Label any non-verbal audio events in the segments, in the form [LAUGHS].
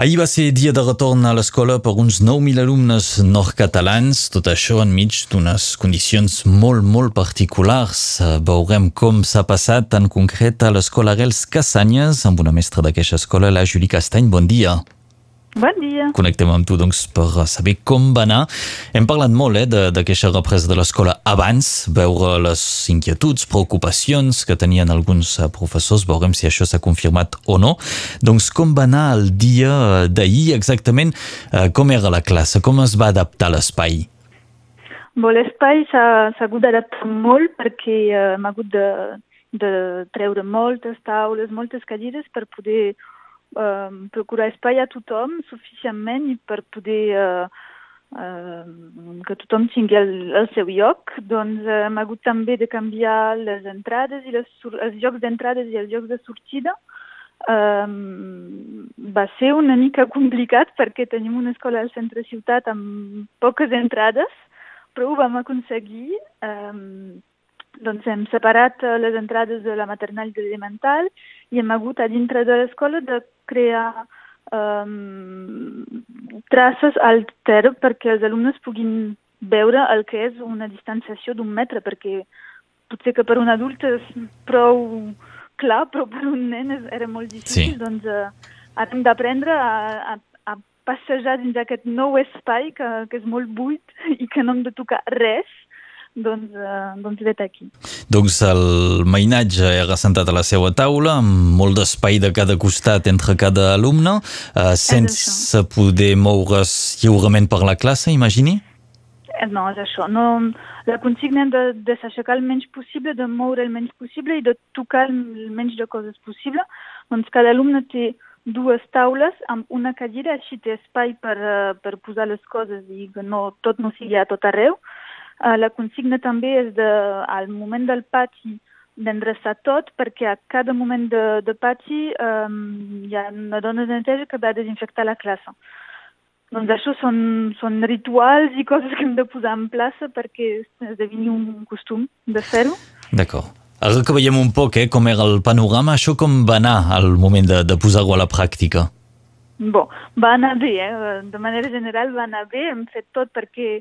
Ahir va ser dia de retorn a l'escola per uns 9.000 alumnes nord-catalans, tot això enmig d'unes condicions molt, molt particulars. Veurem com s'ha passat en concret a l'escola Arels Cassanyes amb una mestra d'aquesta escola, la Julie Castany. Bon dia. Bon dia. Connectem amb tu doncs, per saber com va anar. Hem parlat molt eh, d'aquesta represa de l'escola abans, veure les inquietuds, preocupacions que tenien alguns eh, professors, veurem si això s'ha confirmat o no. Doncs com va anar el dia d'ahir exactament? Eh, com era la classe? Com es va adaptar l'espai? Bon, l'espai s'ha hagut d'adaptar molt perquè uh, hem hagut de, de treure moltes taules, moltes cadires per poder eh, procurar espai a tothom suficientment per poder eh, eh, que tothom tingui el, el seu lloc, doncs eh, hem hagut també de canviar les entrades i les, els llocs d'entrades i els llocs de sortida. Um, va ser una mica [LAUGHS] complicat perquè tenim una escola al centre ciutat amb poques entrades, però ho vam aconseguir. Um, doncs hem separat eh, les entrades de la maternal i de l'elemental i hem hagut a dintre de l'escola de crear um, traces al terra perquè els alumnes puguin veure el que és una distanciació d'un metre, perquè potser que per un adult és prou clar, però per un nen era molt difícil. Sí. Doncs uh, hem d'aprendre a, a, a passejar dins aquest nou espai que, que és molt buit i que no hem de tocar res doncs, eh, doncs vet aquí. Doncs el mainatge era sentat a la seva taula, amb molt d'espai de cada costat entre cada alumne, eh, sense poder moure's lliurement per la classe, imagini? Eh, no, és això. No, la consigna de, de s'aixecar el menys possible, de moure el menys possible i de tocar el menys de coses possible. Doncs cada alumne té dues taules amb una cadira, així té espai per, uh, per posar les coses i que no, tot no sigui a tot arreu. Uh, la consigna també és de, al moment del pati d'endreçar tot perquè a cada moment de, de pati um, hi ha una dona de neteja que va desinfectar la classe. Doncs això són, són rituals i coses que hem de posar en plaça perquè esdevini un costum de fer-ho. D'acord. Ara que veiem un poc eh, com era el panorama, això com va anar al moment de, de posar-ho a la pràctica? Bon, va anar bé, eh? de manera general va anar bé, hem fet tot perquè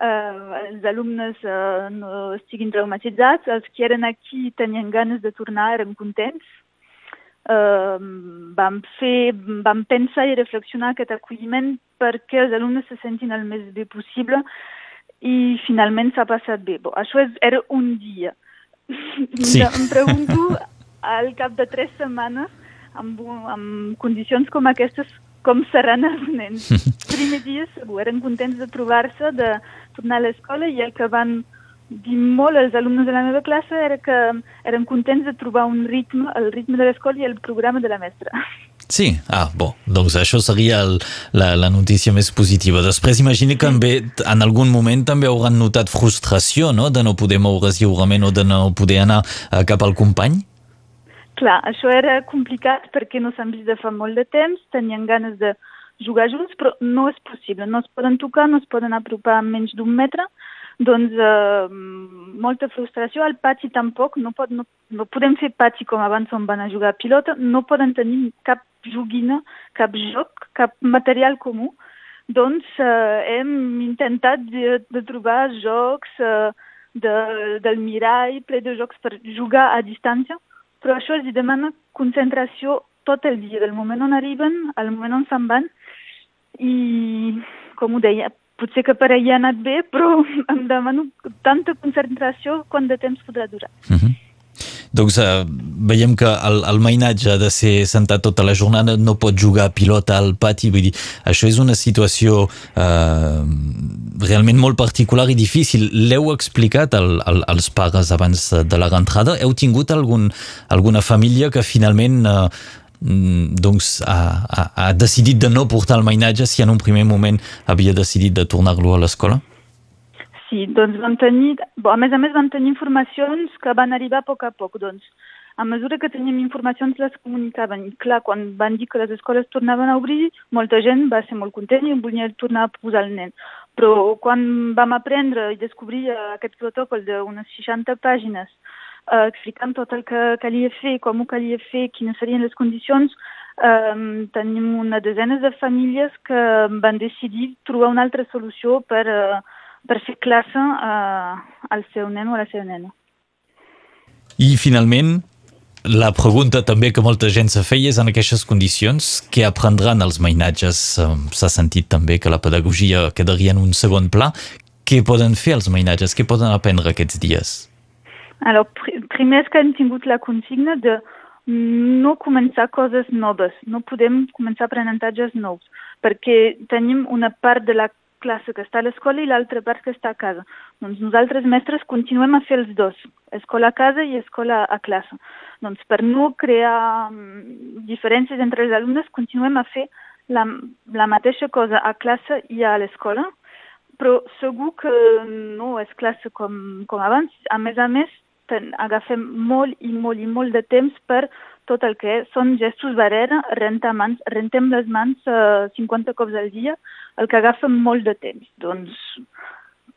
eh, els alumnes eh, no estiguin traumatitzats, els que eren aquí tenien ganes de tornar, eren contents. Eh, vam, fer, vam pensar i reflexionar aquest acolliment perquè els alumnes se sentin el més bé possible i finalment s'ha passat bé. Bon, això és, era un dia. Sí. em pregunto al cap de tres setmanes amb, amb condicions com aquestes com seran els nens. [LAUGHS] Primer dia segur, eren contents de trobar-se, de tornar a l'escola i el que van dir molt els alumnes de la meva classe era que eren contents de trobar un ritme, el ritme de l'escola i el programa de la mestra. Sí, ah, bo, doncs això seria el, la, la notícia més positiva. Després imagino que també, en algun moment també hauran notat frustració, no?, de no poder moure's lliurement o de no poder anar eh, cap al company? Clar, això era complicat perquè no s'han vist de fa molt de temps, tenien ganes de jugar junts, però no és possible. No es poden tocar, no es poden apropar menys d'un metre, doncs eh, molta frustració. Al pati tampoc, no, pot, no, no podem fer pati com abans on van a jugar a pilota, no poden tenir cap joguina, cap joc, cap material comú. Doncs eh, hem intentat de, de trobar jocs eh, de, del mirall, ple de jocs per jugar a distància, però això els demana concentració tot el dia, del moment on arriben al moment on se'n van, i, com ho deia, potser que per ahir ha anat bé, però [LAUGHS] em demano tanta concentració quant de temps podrà durar. Uh mhm. -huh. Doncs eh, veiem que el, el mainatge ha de ser sentat tota la jornada, no pot jugar a pilota al pati, vull dir, això és una situació eh, realment molt particular i difícil. L'heu explicat al, al, als pares abans de la rentrada? Heu tingut algun, alguna família que finalment eh, doncs ha, ha, ha decidit de no portar el mainatge si en un primer moment havia decidit de tornar-lo a l'escola? Sí, doncs vam tenir, bo, a més a més vam tenir informacions que van arribar a poc a poc, doncs a mesura que teníem informacions les comunicaven. I clar, quan van dir que les escoles tornaven a obrir, molta gent va ser molt content i volia tornar a posar el nen. Però quan vam aprendre i descobrir aquest protocol d'unes 60 pàgines explicant tot el que calia fer, com ho calia fer, quines serien les condicions, eh, tenim una desena de famílies que van decidir trobar una altra solució per, eh, per fer classe eh, al seu nen o a la seva nena. I finalment, la pregunta també que molta gent se feia és en aquestes condicions què aprendran els mainatges? S'ha sentit també que la pedagogia quedaria en un segon pla. Què poden fer els mainatges? Què poden aprendre aquests dies? Alors, pr primer és que hem tingut la consigna de no començar coses noves, no podem començar aprenentatges nous, perquè tenim una part de la classe que està a l'escola i l'altra part que està a casa. Doncs nosaltres, mestres, continuem a fer els dos, escola a casa i escola a classe. Doncs per no crear mm, diferències entre els alumnes, continuem a fer la, la mateixa cosa a classe i a l'escola, però segur que no és classe com, com abans. A més a més, ten, agafem molt i molt i molt de temps per tot el que són gestos barrera, rentar mans, rentem les mans eh, 50 cops al dia, el que agafa molt de temps. Doncs,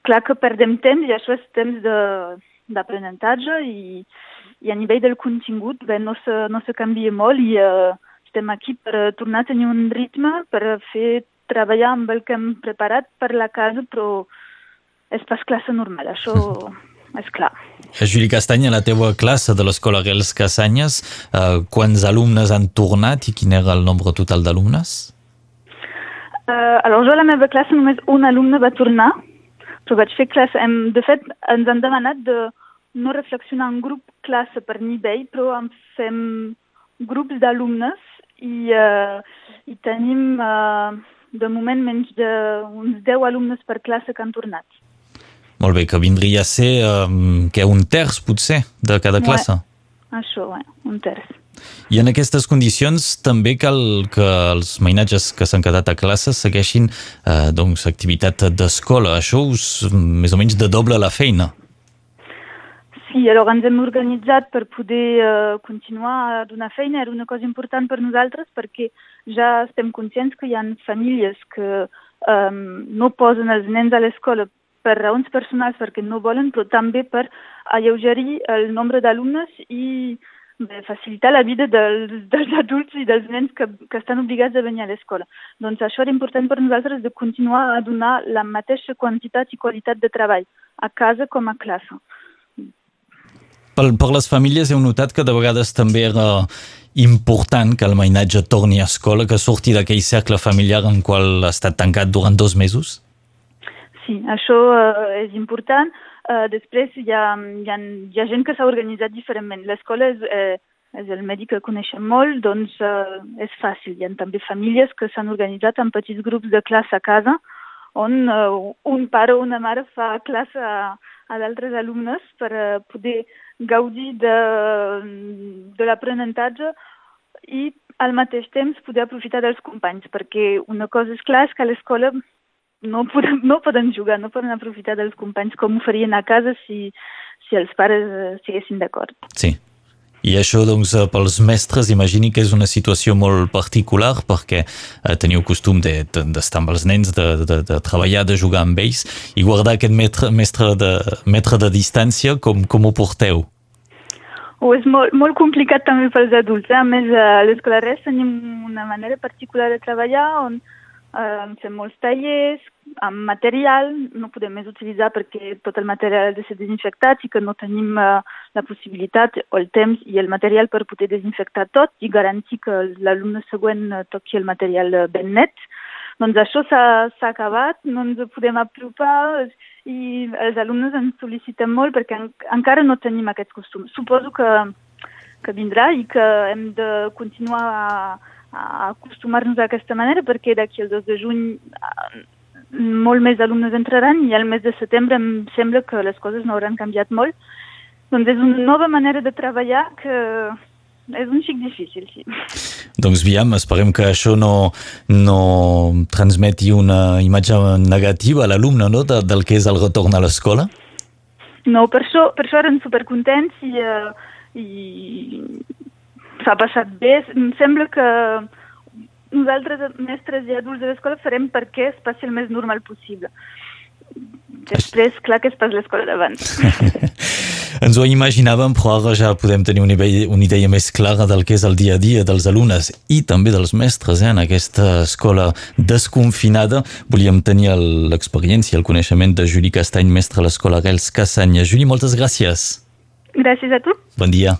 clar que perdem temps i això és temps d'aprenentatge i, i a nivell del contingut bé, no, se, no se canvia molt i eh, estem aquí per uh, tornar a tenir un ritme, per fer treballar amb el que hem preparat per la casa, però és pas classe normal, això [LAUGHS] és clar. Juli Castany, a la teva classe de l'Escola Gels Casanyes, eh, quants alumnes han tornat i quin era el nombre total d'alumnes? Uh, alors, jo a la meva classe només un alumne va tornar, però vaig fer classe... Hem, de fet, ens han demanat de no reflexionar en grup classe per nivell, però en fem grups d'alumnes i, uh, i tenim uh, de moment menys d'uns 10 alumnes per classe que han tornat. Molt bé, que vindria a ser um, que un terç, potser, de cada classe. Ouais. Això, ouais, un terç. I en aquestes condicions també cal que els mainatges que s'han quedat a classe segueixin eh, doncs, activitat d'escola. Això us més o menys de doble la feina. Sí, alors ens hem organitzat per poder uh, continuar a donar feina. Era una cosa important per nosaltres perquè ja estem conscients que hi ha famílies que um, no posen els nens a l'escola per raons personals perquè no volen, però també per alleugerir el nombre d'alumnes i de facilitar la vida dels, dels adults i dels nens que, que estan obligats a venir a l'escola. Doncs això era important per nosaltres de continuar a donar la mateixa quantitat i qualitat de treball a casa com a classe. Per, per les famílies heu notat que de vegades també era important que el mainatge torni a escola, que surti d'aquell cercle familiar en qual ha estat tancat durant dos mesos? Sí, això uh, és important. Uh, després hi ha, hi ha, hi ha gent que s'ha organitzat diferentment. L'escola és, eh, és el medi que coneixem molt, doncs uh, és fàcil. Hi ha també famílies que s'han organitzat en petits grups de classe a casa, on uh, un pare o una mare fa classe a, a d'altres alumnes per uh, poder gaudir de, de l'aprenentatge i al mateix temps poder aprofitar dels companys, perquè una cosa és clar és que a l'escola no poden, no poden jugar, no poden aprofitar dels companys com ho farien a casa si, si els pares eh, estiguessin d'acord. Sí. I això, doncs, eh, pels mestres, imagini que és una situació molt particular perquè eh, teniu costum d'estar de, de, amb els nens, de, de, de treballar, de jugar amb ells i guardar aquest metre, mestre de, metre de distància, com, com ho porteu? Oh, és molt, molt complicat també pels adults. Eh? A més, a l'Escola Res tenim una manera particular de treballar on eh, fem molts tallers, amb material, no podem més utilitzar perquè tot el material ha de ser desinfectat i que no tenim eh, la possibilitat o el temps i el material per poder desinfectar tot i garantir que l'alumne següent eh, toqui el material eh, ben net. Doncs això s'ha acabat, no ens podem apropar i els alumnes ens sol·liciten molt perquè en, encara no tenim aquest costum. Suposo que, que vindrà i que hem de continuar a, a acostumar-nos d'aquesta manera perquè d'aquí al 2 de juny eh, molt més alumnes entraran i al mes de setembre em sembla que les coses no hauran canviat molt. Doncs és una nova manera de treballar que és un xic difícil, sí. Doncs aviam, esperem que això no, no transmeti una imatge negativa a l'alumne no? De, del que és el retorn a l'escola? No, per això, per això eren supercontents i, uh, i s'ha passat bé. Em sembla que nosaltres, mestres i adults de l'escola, farem perquè es passi el més normal possible. Després, clar que es pas l'escola d'abans. [LAUGHS] Ens ho imaginàvem, però ara ja podem tenir una idea, una idea més clara del que és el dia a dia dels alumnes i també dels mestres eh, en aquesta escola desconfinada. Volíem tenir l'experiència, el coneixement de Juli Castany, mestre a l'escola Gels Cassanya. Juli, moltes gràcies. Gràcies a tu. Bon dia.